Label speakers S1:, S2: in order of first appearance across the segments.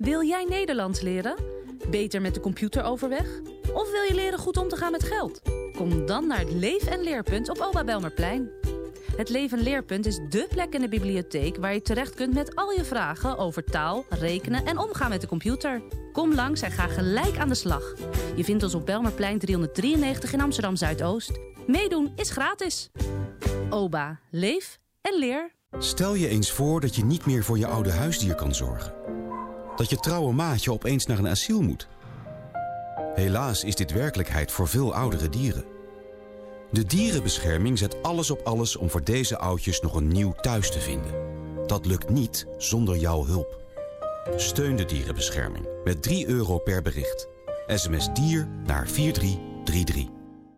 S1: Wil jij Nederlands leren? Beter met de computer overweg? Of wil je leren goed om te gaan met geld? Kom dan naar het Leef- en Leerpunt op Oba Belmerplein. Het Leef- en Leerpunt is dé plek in de bibliotheek... waar je terecht kunt met al je vragen over taal, rekenen en omgaan met de computer. Kom langs en ga gelijk aan de slag. Je vindt ons op Belmerplein 393 in Amsterdam-Zuidoost. Meedoen is gratis. OBA. Leef en leer.
S2: Stel je eens voor dat je niet meer voor je oude huisdier kan zorgen. Dat je trouwe maatje opeens naar een asiel moet. Helaas is dit werkelijkheid voor veel oudere dieren. De dierenbescherming zet alles op alles om voor deze oudjes nog een nieuw thuis te vinden. Dat lukt niet zonder jouw hulp. Steun de dierenbescherming met 3 euro per bericht. SMS dier naar 4333.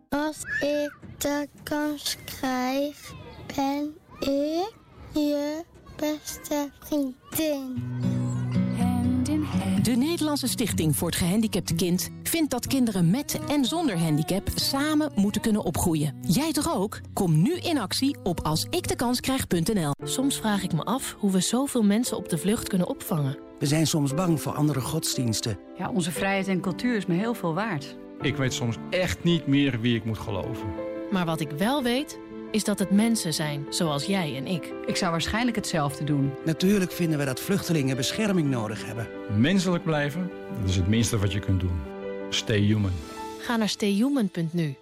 S3: Als ik de kans krijg, ben ik je beste vriendin.
S4: De Nederlandse Stichting voor het Gehandicapte Kind vindt dat kinderen met en zonder handicap samen moeten kunnen opgroeien. Jij toch ook? Kom nu in actie op alsikdekans.nl.
S5: Soms vraag ik me af hoe we zoveel mensen op de vlucht kunnen opvangen.
S6: We zijn soms bang voor andere godsdiensten.
S7: Ja, onze vrijheid en cultuur is me heel veel waard.
S8: Ik weet soms echt niet meer wie ik moet geloven.
S5: Maar wat ik wel weet, is dat het mensen zijn, zoals jij en ik.
S7: Ik zou waarschijnlijk hetzelfde doen.
S6: Natuurlijk vinden we dat vluchtelingen bescherming nodig hebben.
S8: Menselijk blijven, dat is het minste wat je kunt doen. Stay human.
S5: Ga naar stayhuman.nu.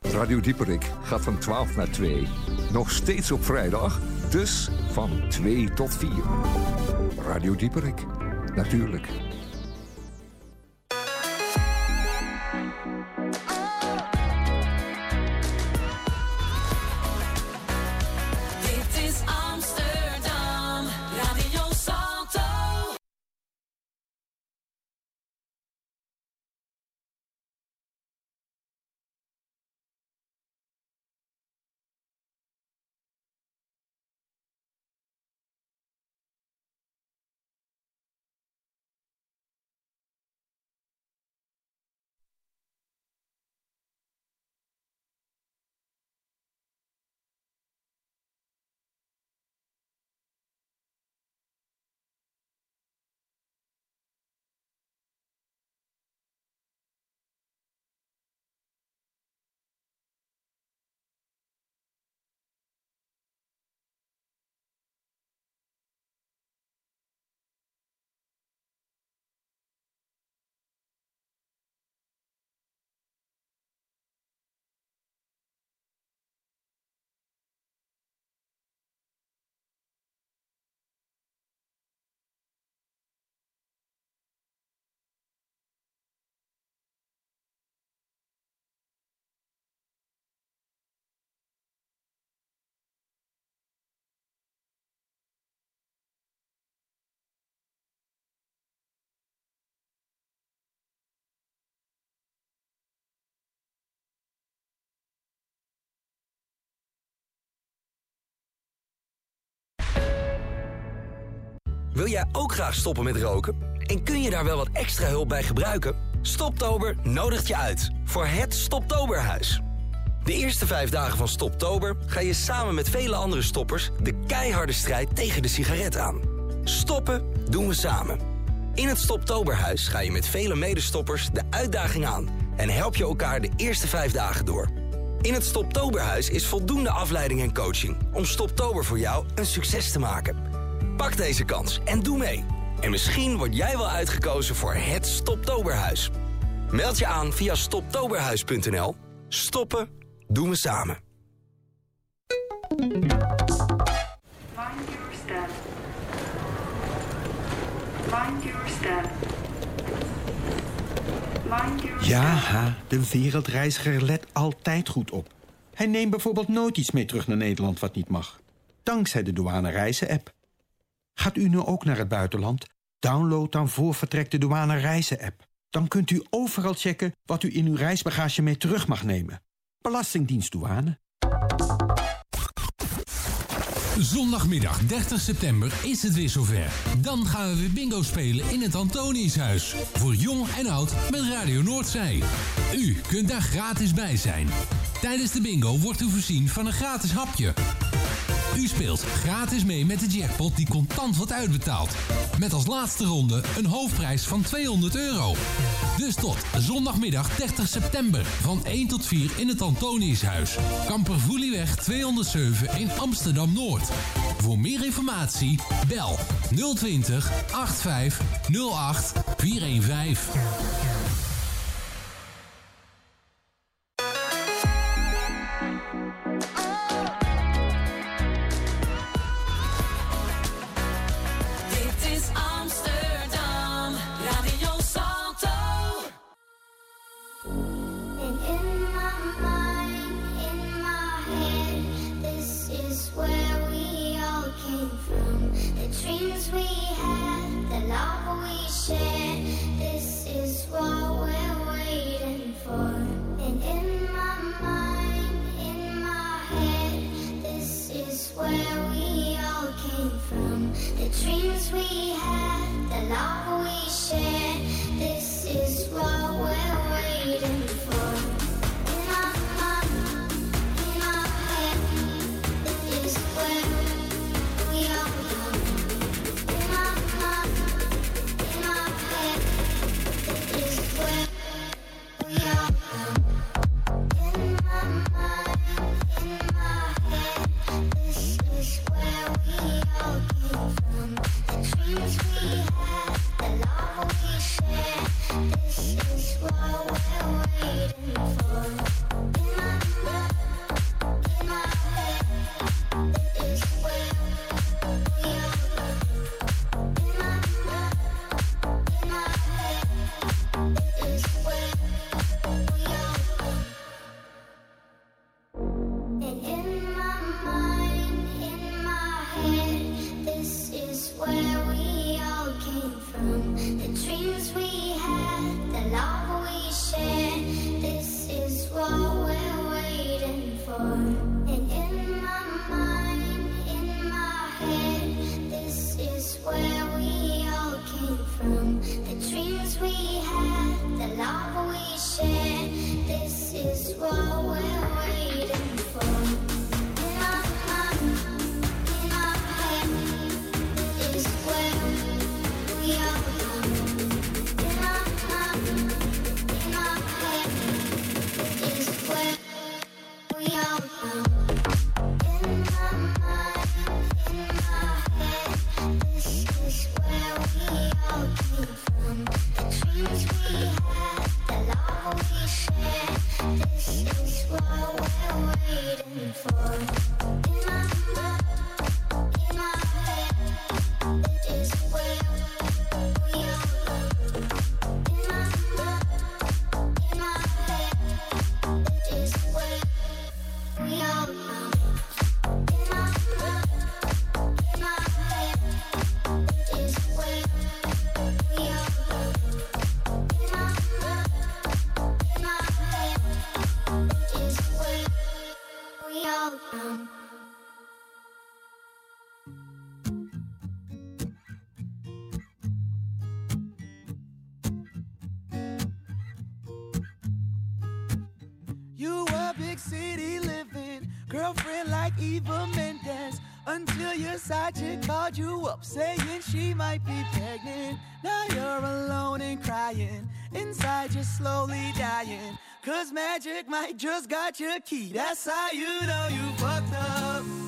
S9: Radio Dieperik gaat van 12 naar 2. Nog steeds op vrijdag, dus van 2 tot 4. Radio Dieperik, natuurlijk.
S10: Wil jij ook graag stoppen met roken? En kun je daar wel wat extra hulp bij gebruiken? Stoptober nodigt je uit voor het Stoptoberhuis. De eerste vijf dagen van Stoptober ga je samen met vele andere stoppers... de keiharde strijd tegen de sigaret aan. Stoppen doen we samen. In het Stoptoberhuis ga je met vele medestoppers de uitdaging aan... en help je elkaar de eerste vijf dagen door. In het Stoptoberhuis is voldoende afleiding en coaching... om Stoptober voor jou een succes te maken... Pak deze kans en doe mee. En misschien word jij wel uitgekozen voor het Stoptoberhuis. Meld je aan via stoptoberhuis.nl. Stoppen doen we samen.
S11: Mind your step. Mind your step. Mind your
S12: Ja, de wereldreiziger let altijd goed op. Hij neemt bijvoorbeeld nooit iets mee terug naar Nederland wat niet mag. Dankzij de douane reizen-app. Gaat u nu ook naar het buitenland? Download dan voor vertrek de douane reizen-app. Dan kunt u overal checken wat u in uw reisbagage mee terug mag nemen. Belastingdienst douane.
S13: Zondagmiddag 30 september is het weer zover. Dan gaan we weer bingo spelen in het Antoniushuis. Voor jong en oud met Radio Noordzee. U kunt daar gratis bij zijn. Tijdens de bingo wordt u voorzien van een gratis hapje. U speelt gratis mee met de jackpot die contant wordt uitbetaald. Met als laatste ronde een hoofdprijs van 200 euro. Dus tot zondagmiddag 30 september van 1 tot 4 in het Antoniushuis. Kampervoelieweg 207 in Amsterdam-Noord. Voor meer informatie bel 020
S3: 85 08 415. where we all came from, the dreams we had, the love we shared. This is what we're waiting for. And in my mind, in my head, this is where we all came from, the dreams we had, the love we shared. This is what we're waiting for.
S14: キラさゆの言うこと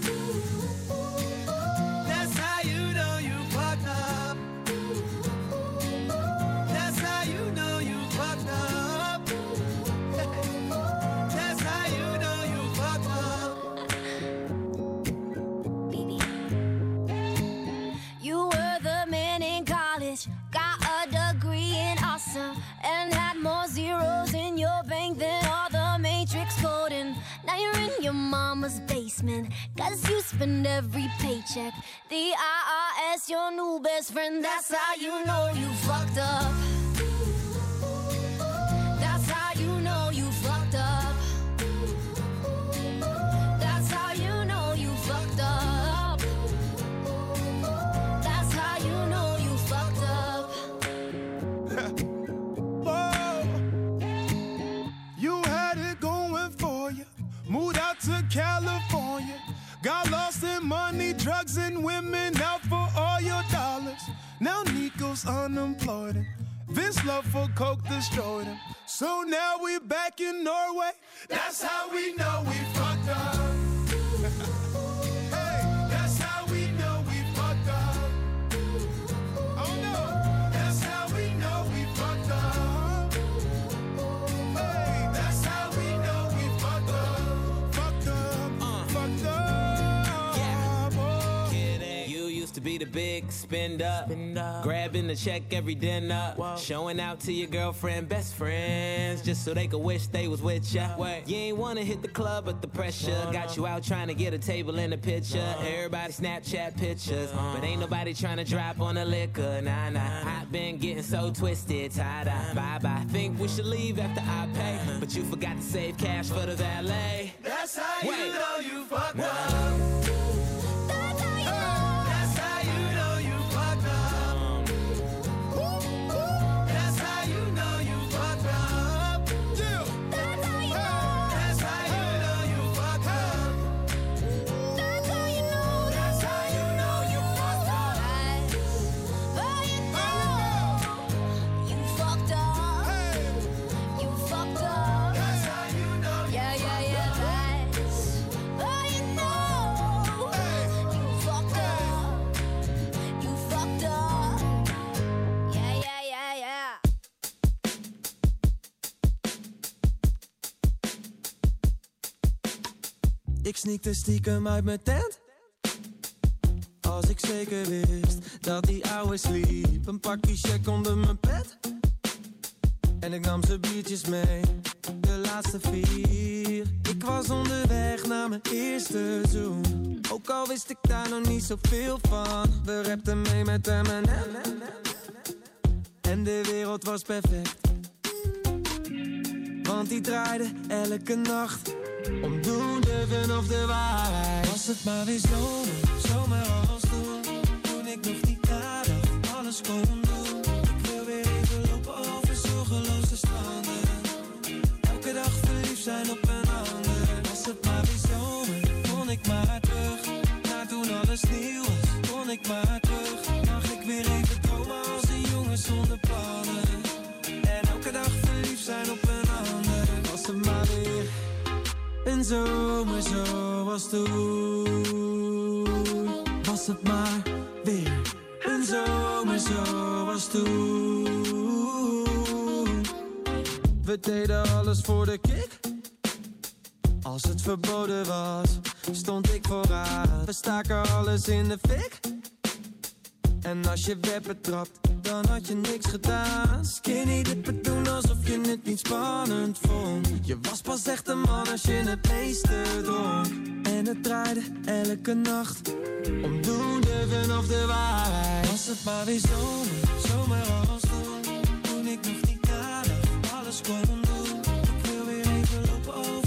S14: basement. Cause you spend every paycheck. The IRS, your new best friend. That's how you know you fucked up. That's how you know you fucked up. That's how you know you fucked up. That's how you know you fucked up.
S15: You had it going for you. Moved out to California Got lost in money,
S16: drugs, and women out for all your dollars. Now Nico's unemployed. Him. This love for coke destroyed him. So now we're back in Norway. That's how we know we fucked up.
S17: Be the big spend up, grabbing the check every dinner, showing out to your girlfriend, best friends, just so they could wish they was with ya. You ain't wanna hit the club, but the pressure got you out trying to get a table in the picture. Everybody Snapchat pictures, but ain't nobody trying to drop on the liquor. Nah, nah. I've been getting so twisted, tied up. Bye bye. Think we should leave after I pay, but you forgot to save cash for the valet.
S16: That's how you know you fucked up.
S18: Ik sneakte stiekem uit mijn tent. Als ik zeker wist dat die ouwe sliep. Een pakje check onder mijn pet. En ik nam ze biertjes mee. De laatste vier. Ik was onderweg naar mijn eerste zoen. Ook al wist ik daar nog niet zoveel van. We rapten mee met M&M. En de wereld was perfect. Want die draaide elke nacht. Om doen of de waarheid. Was het maar weer zomer, zomer als toen. Toen ik nog niet nadacht, alles kon doen. Ik wil weer even lopen over zorgeloze stranden. Elke dag verliefd zijn op een ander. Was het maar weer zomer, kon ik maar terug. Naar toen alles nieuw was, kon ik maar terug. Mag ik weer even dromen als een jongen zonder plannen. En elke dag verliefd zijn op een ander. Was het maar weer een zomer zoals toen. Was het maar weer een zomer zoals toen. We deden alles voor de kick. Als het verboden was, stond ik vooraan. We staken alles in de fik. En als je werd betrapt, dan had je niks gedaan. Skinny dippen doen alsof je het niet spannend vond. Je was pas echt een man als je het meeste dronk. En het draaide elke nacht. Om doen durven of de waarheid. Was het maar weer zomer, zomer als toen. Toen ik nog niet nadacht, alles kon doen. Ik wil weer even lopen over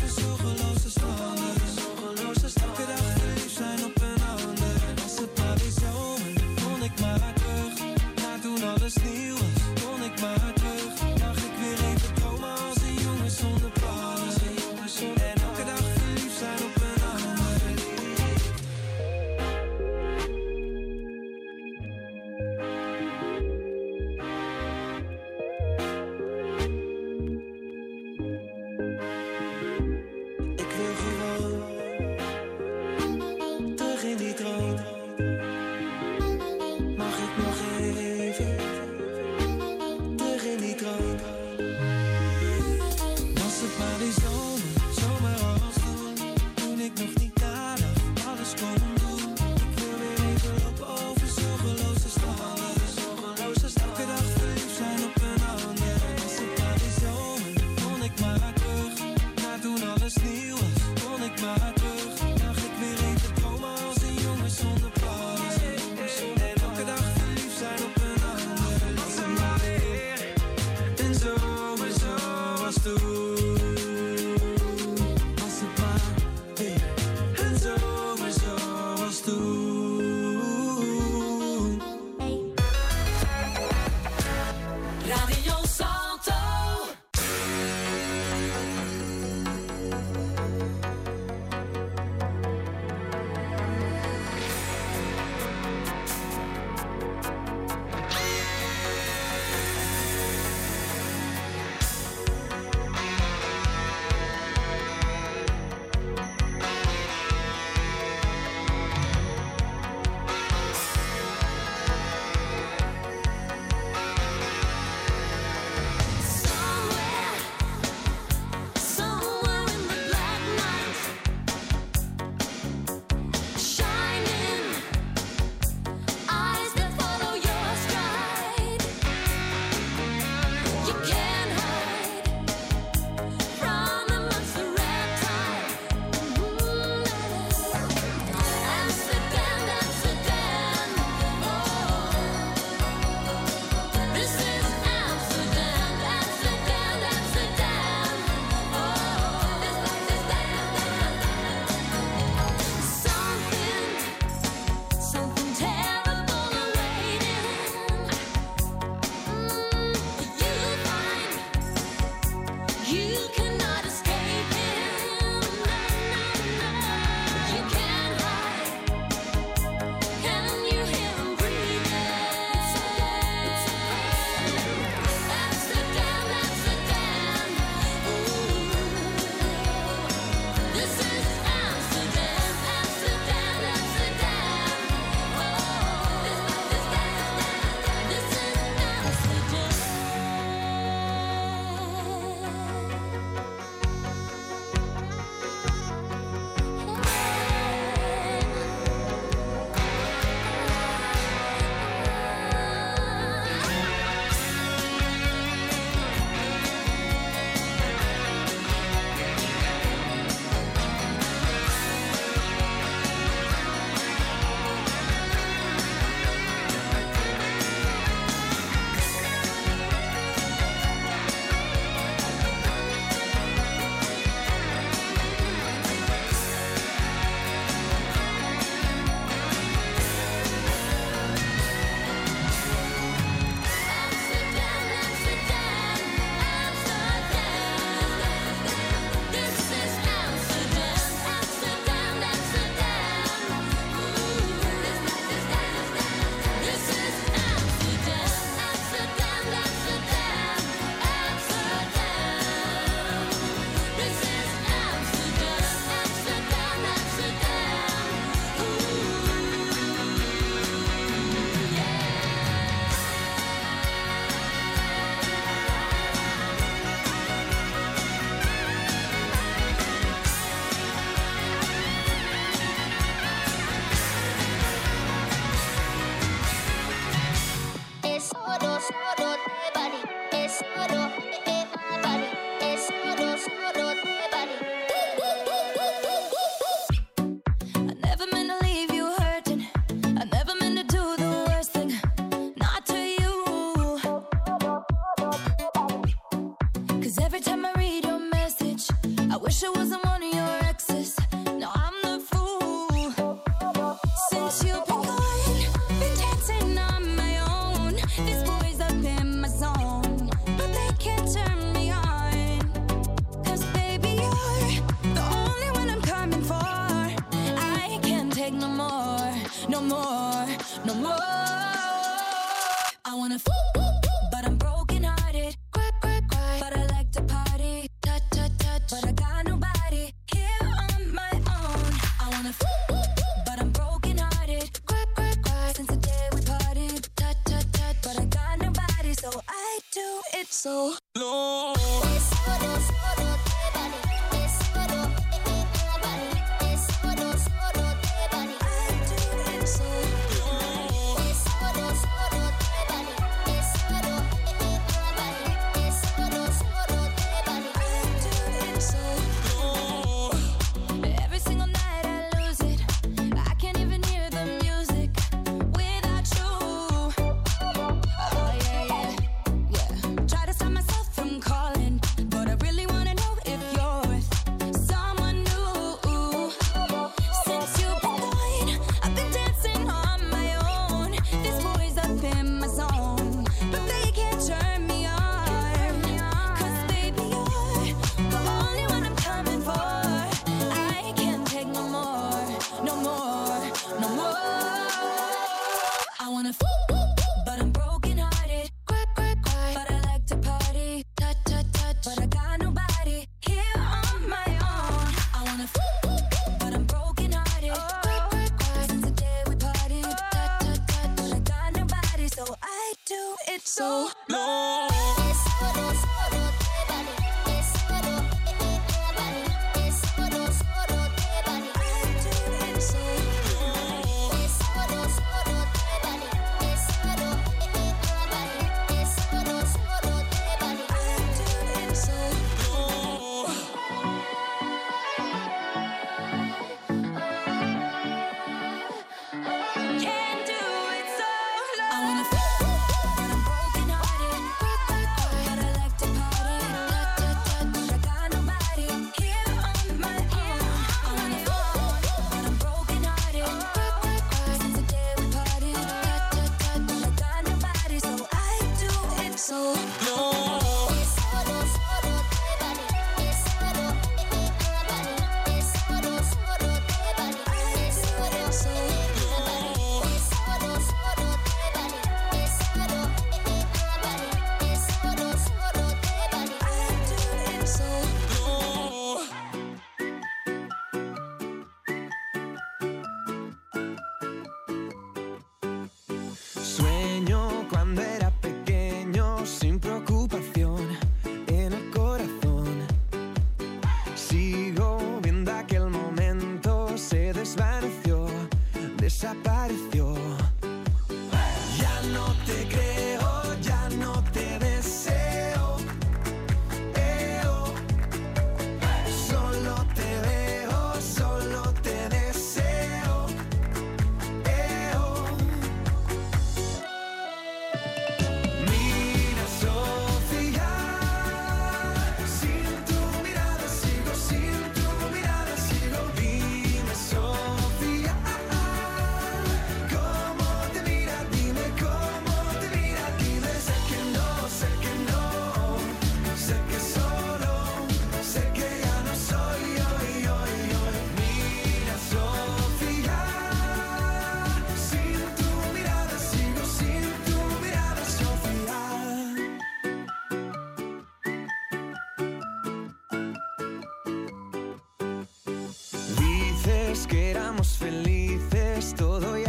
S18: Que éramos felices, todo ya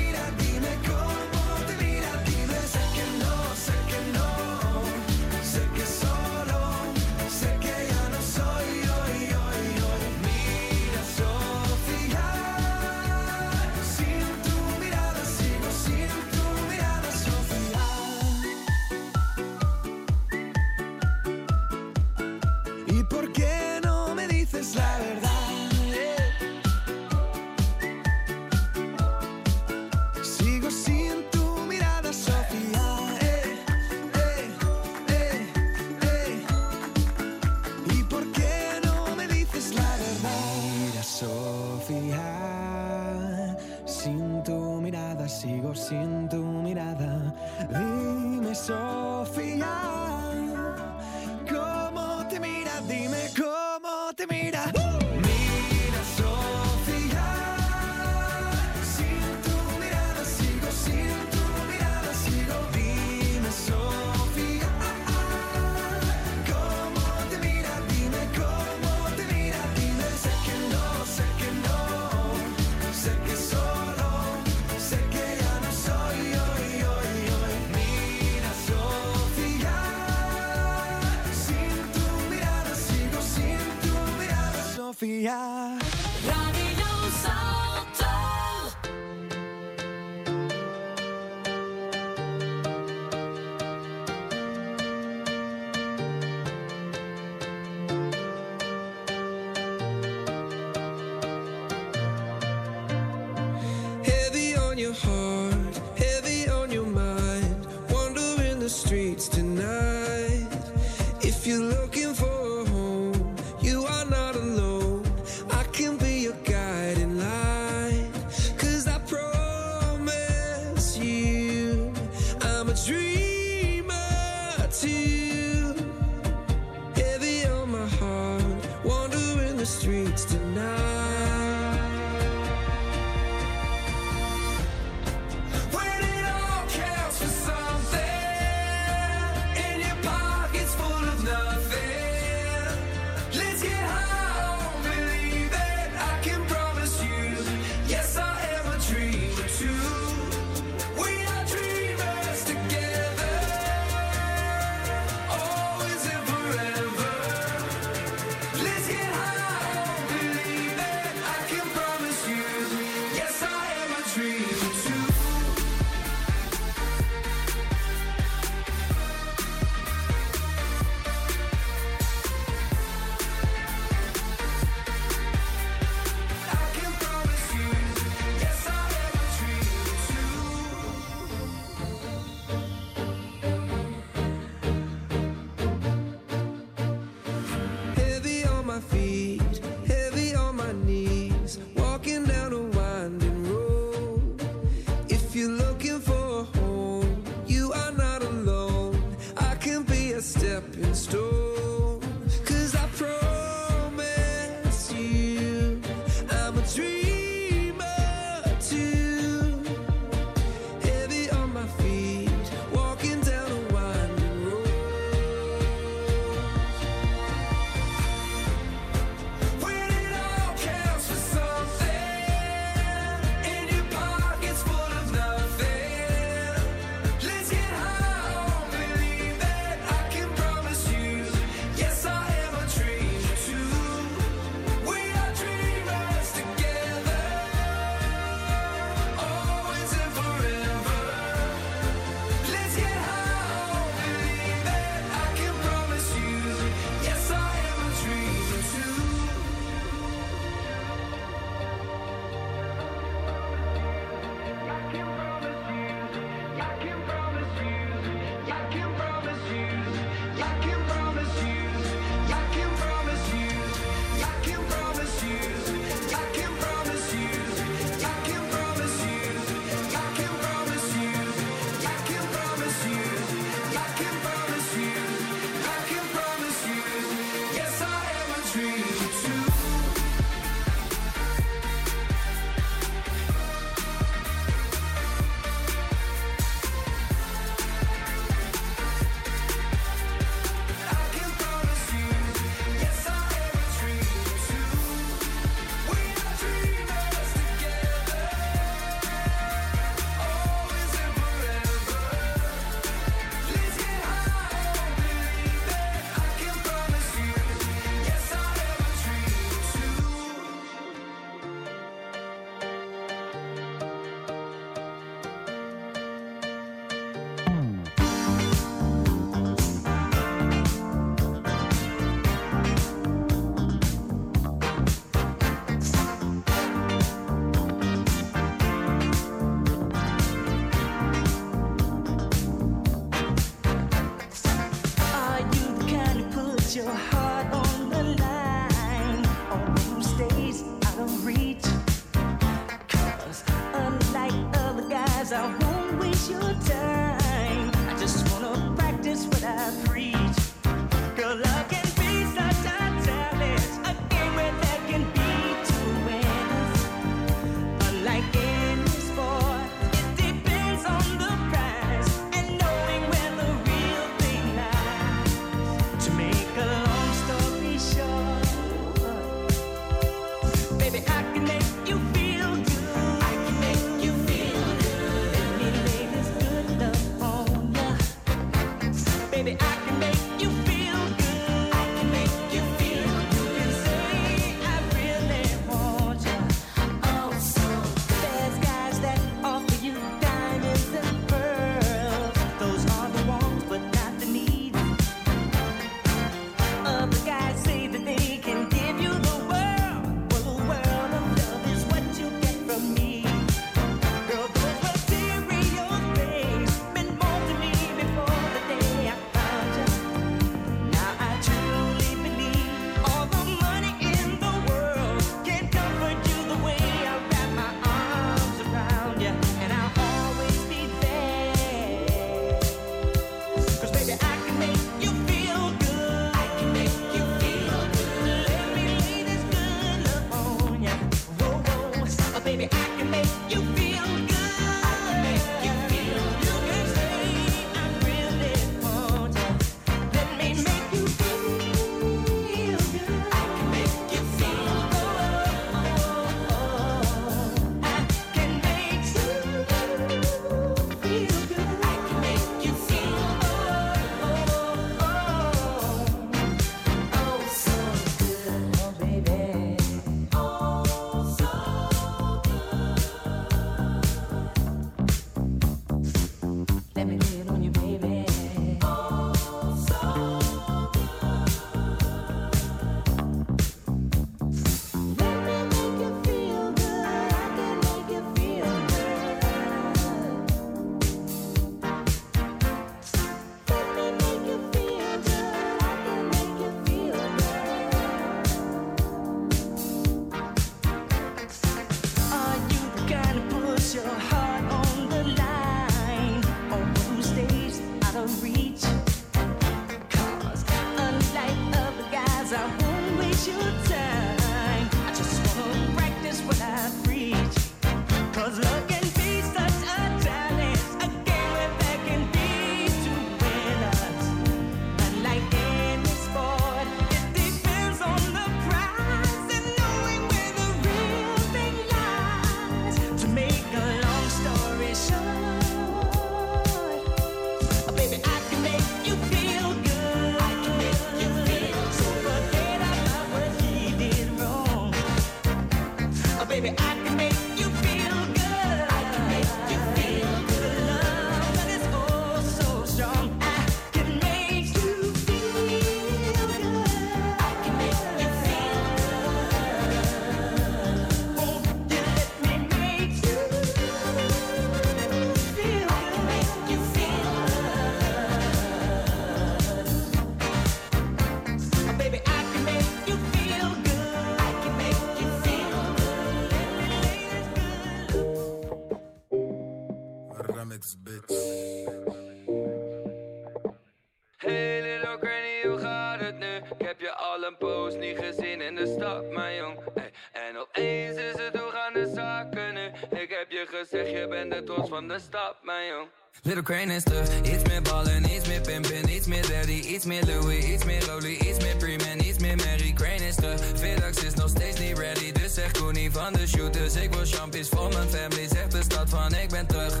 S19: iets meer ballen, iets meer pimpin, iets meer daddy, iets meer Louis, iets meer Rolly, iets meer Freeman, iets meer Mary. Terug, Vidax is nog steeds niet ready, dus zeg Koenie van de shooters. Ik wil champions voor mijn family, zegt de stad van ik ben terug.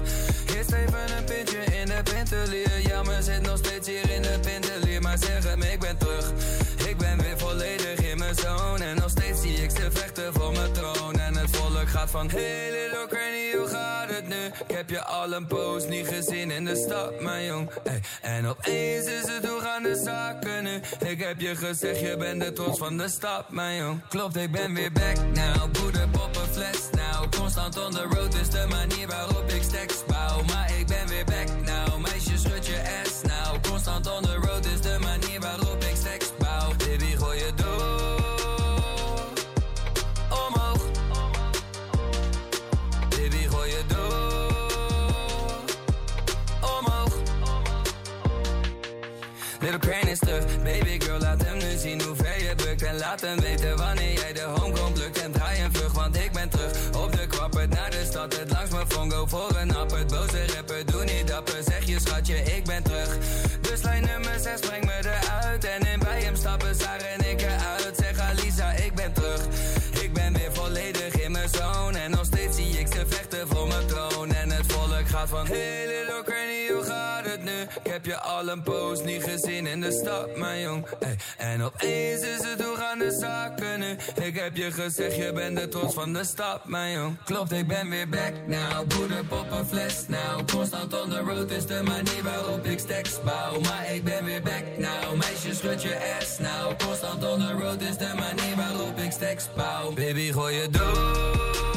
S19: Eerst even een pintje in de pintelier, ja maar zit nog steeds hier in de pintelier, maar zeg hem ik ben terug. Ik ben weer volledig in mijn zone en nog steeds zie ik ze vechten voor mijn troon. En het volk gaat van, hey heb je al een poos niet gezien in de stad, mijn jong. En opeens is het hoe gaan de zaken nu? Ik heb je gezegd, je bent de trots van de stad, mijn jong. Klopt, ik ben weer back now. Boeder, poppen, fles now. Constant on the road is de manier waarop ik stacks bouw. Maar ik ben weer back now. Meisje, schud je ass now. Constant on the road al een poos niet gezien in de stad, mijn jong. En opeens is het hoe gaan de zaken nu? Ik heb je gezegd, je bent de trots van de stad, mijn jong. Klopt, ik ben weer back now. Poeder, poppen, fles now. Constant on the road is de manier waarop ik stacks bouw. Maar ik ben weer back now. Meisje, schud je ass now. Constant on the road is de manier waarop ik stacks bouw. Baby, gooi je door.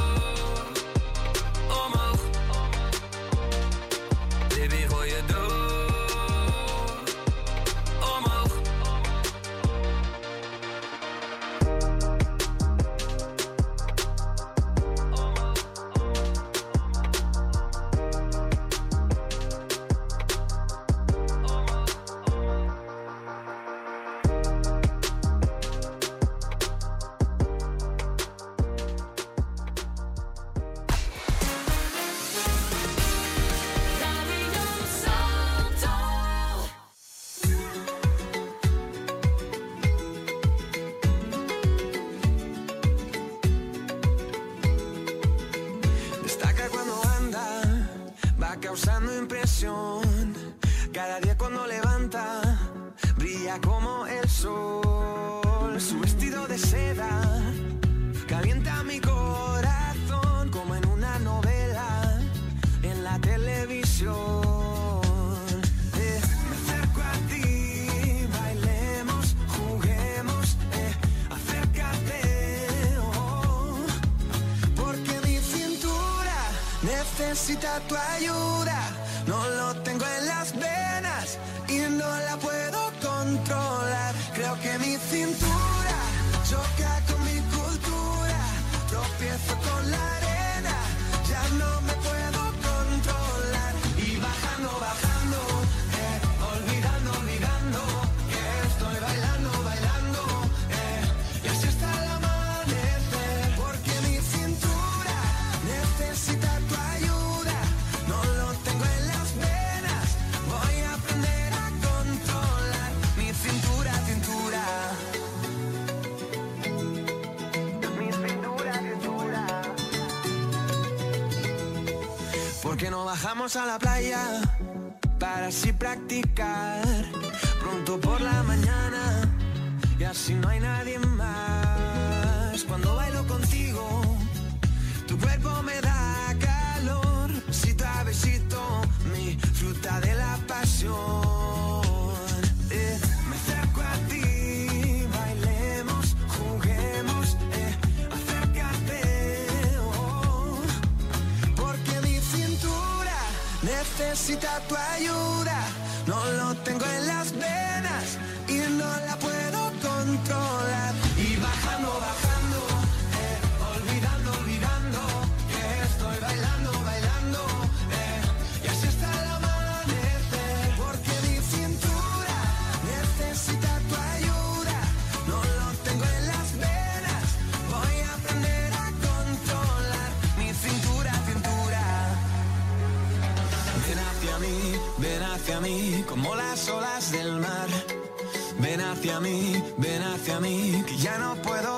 S18: Bajamos a la playa necesita tu ayuda. No lo tengo en las venas hacia mí, ven hacia mí, que ya no puedo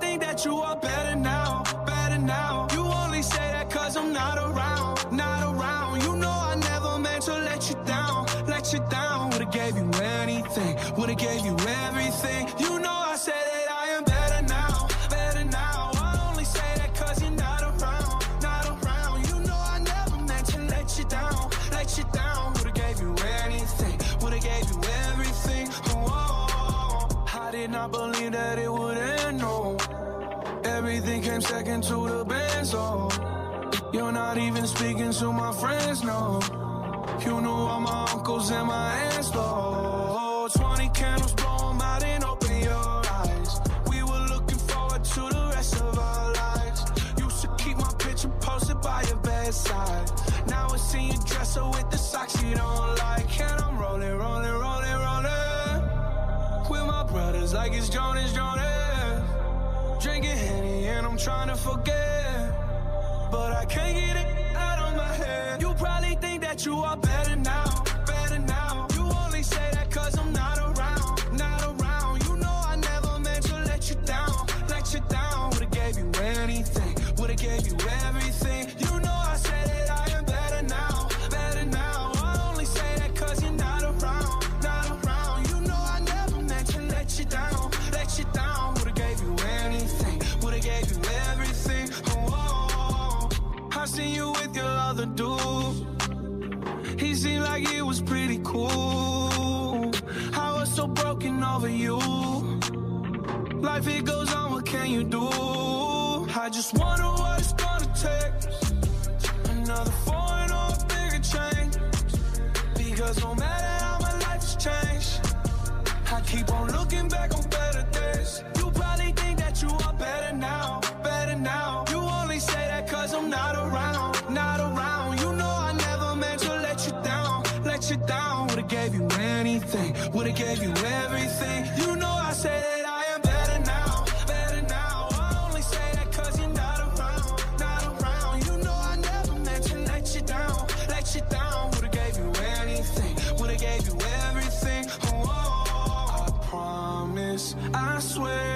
S16: think that you are better now, better now. You only say that cause I'm not around, not around. You know I never meant to let you down, let you down. Would've gave you anything, would've gave you everything. You know I said that I am better now, better now. I only say that cause you're not around, not around. You know I never meant to let you down, let you down. Would've gave you anything, would've gave you everything. Oh, oh, oh. I did not believe that it would came second to the band, so oh. you're not even speaking to my friends, no. You knew all my uncles and my aunts, though. 20 candles, blow 'em out and open your eyes. We were looking forward to the rest of our lives. Used to keep my picture posted by your bedside. Now I see you dresser with the socks you don't like. And I'm rolling, rolling, rolling, rolling. With my brothers like it's Jonas, Jonas. And I'm trying to forget. But I can't get it out of my head. You probably think that you are better now, other dude. He seemed like he was pretty cool. I was so broken over you. Life it goes on, what can you do? I just wonder what it's gonna take. Another foreign or a bigger change. Because no matter how my life has changed, I keep on looking back on better days. You probably think that you are better now, would've gave you everything. You know I say that I am better now, better now. I only say that cause you're not around, not around. You know I never meant to let you down, let you down. Would've gave you anything, would've gave you everything. Oh, I promise, I swear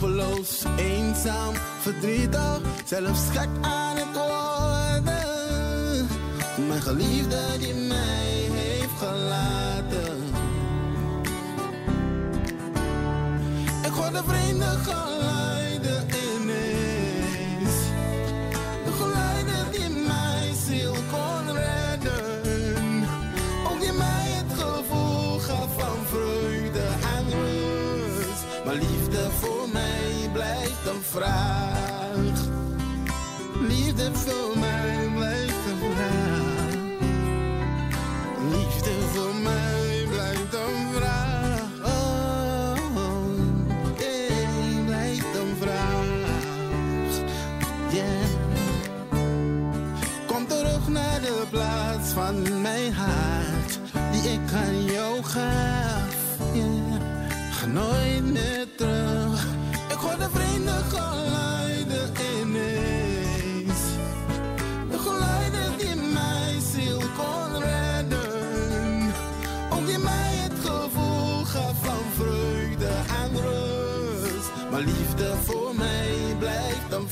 S20: hopeloos, eenzaam, verdrietig, zelfs gek aan het worden. Mijn geliefde die mij heeft gelaten. Ik word een vreemde gelaten. naufragar.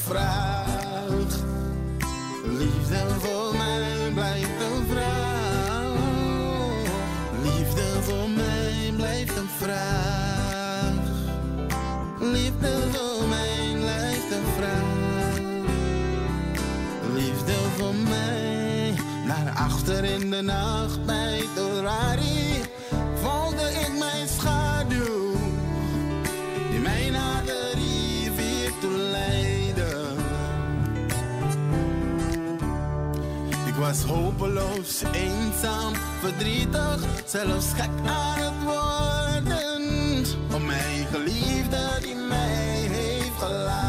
S20: vraag. Liefde voor mij blijft een vraag. Liefde voor mij blijft een vraag. Liefde voor mij blijft een vraag. Liefde voor mij naar achter in de nacht. was hopeloos, eenzaam, verdrietig, zelfs gek aan het worden. Om mijn geliefde die mij heeft gelaten.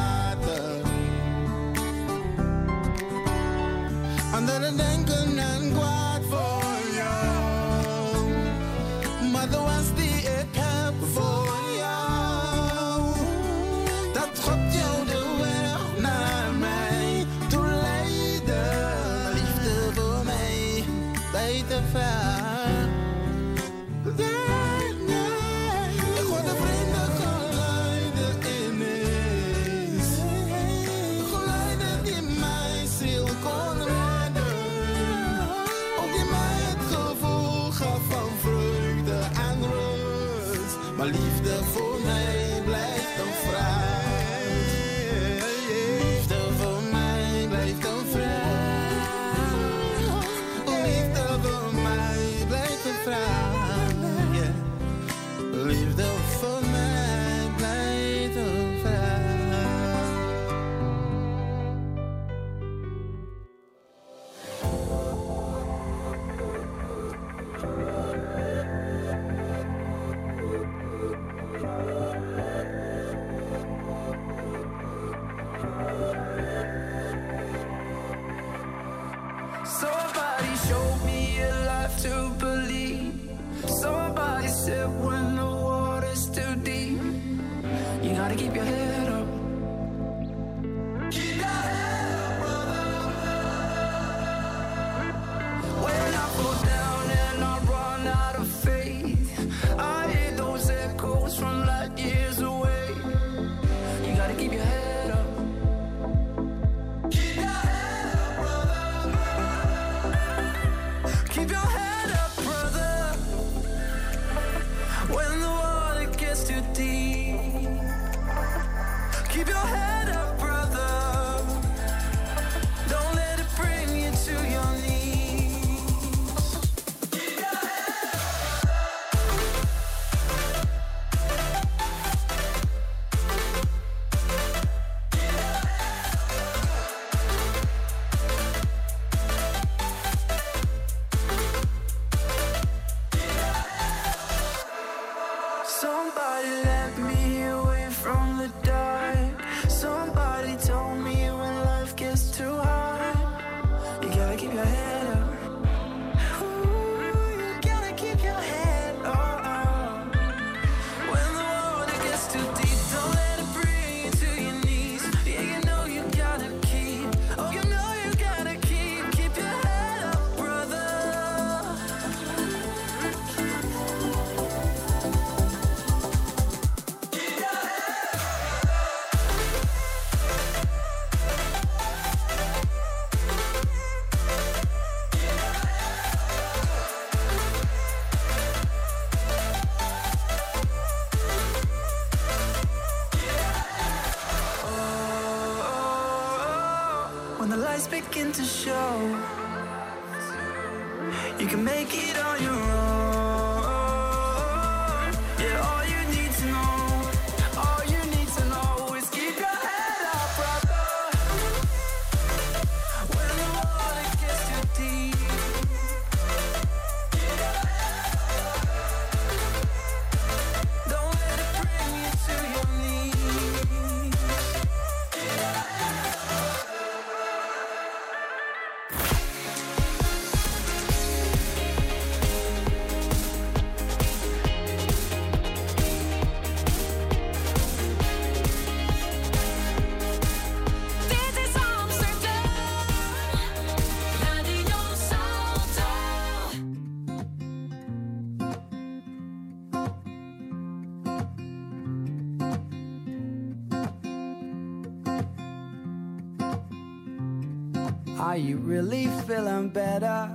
S15: Really feeling better?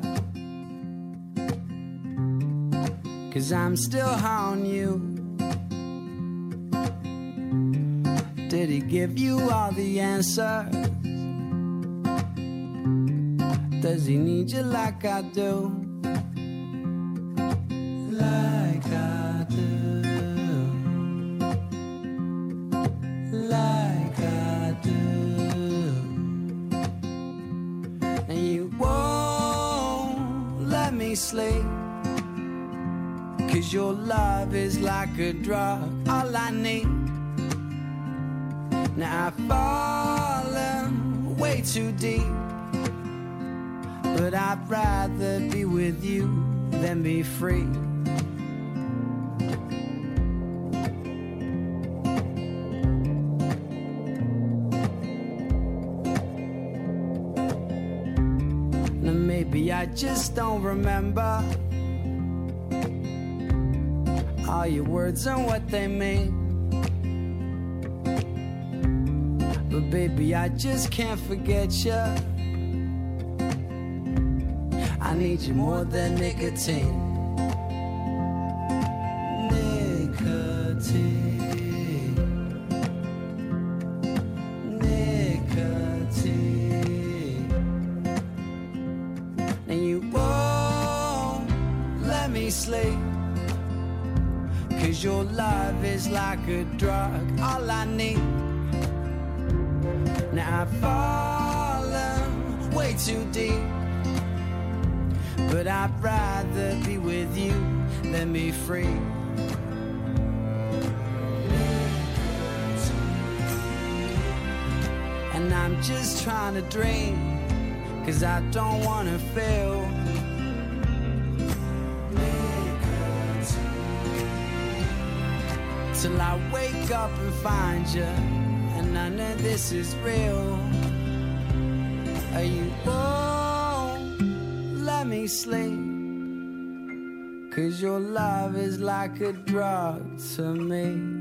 S15: Cause I'm still on you. Did he give you all the answers? Does he need you like I do? Cause your love is like a drug, all I need. Now I've fallen way too deep. But I'd rather be with you than be free. Just don't remember all your words and what they mean. But baby, I just can't forget you. I need you more than nicotine. Sleep. Cause your love is like a drug, all I need. Now I've fallen way too deep. But I'd rather be with you than be free. And I'm just trying to dream, cause I don't wanna feel. Till I wake up and find you, and none of this is real. Are you won't let me sleep? Cause your love is like a drug to me.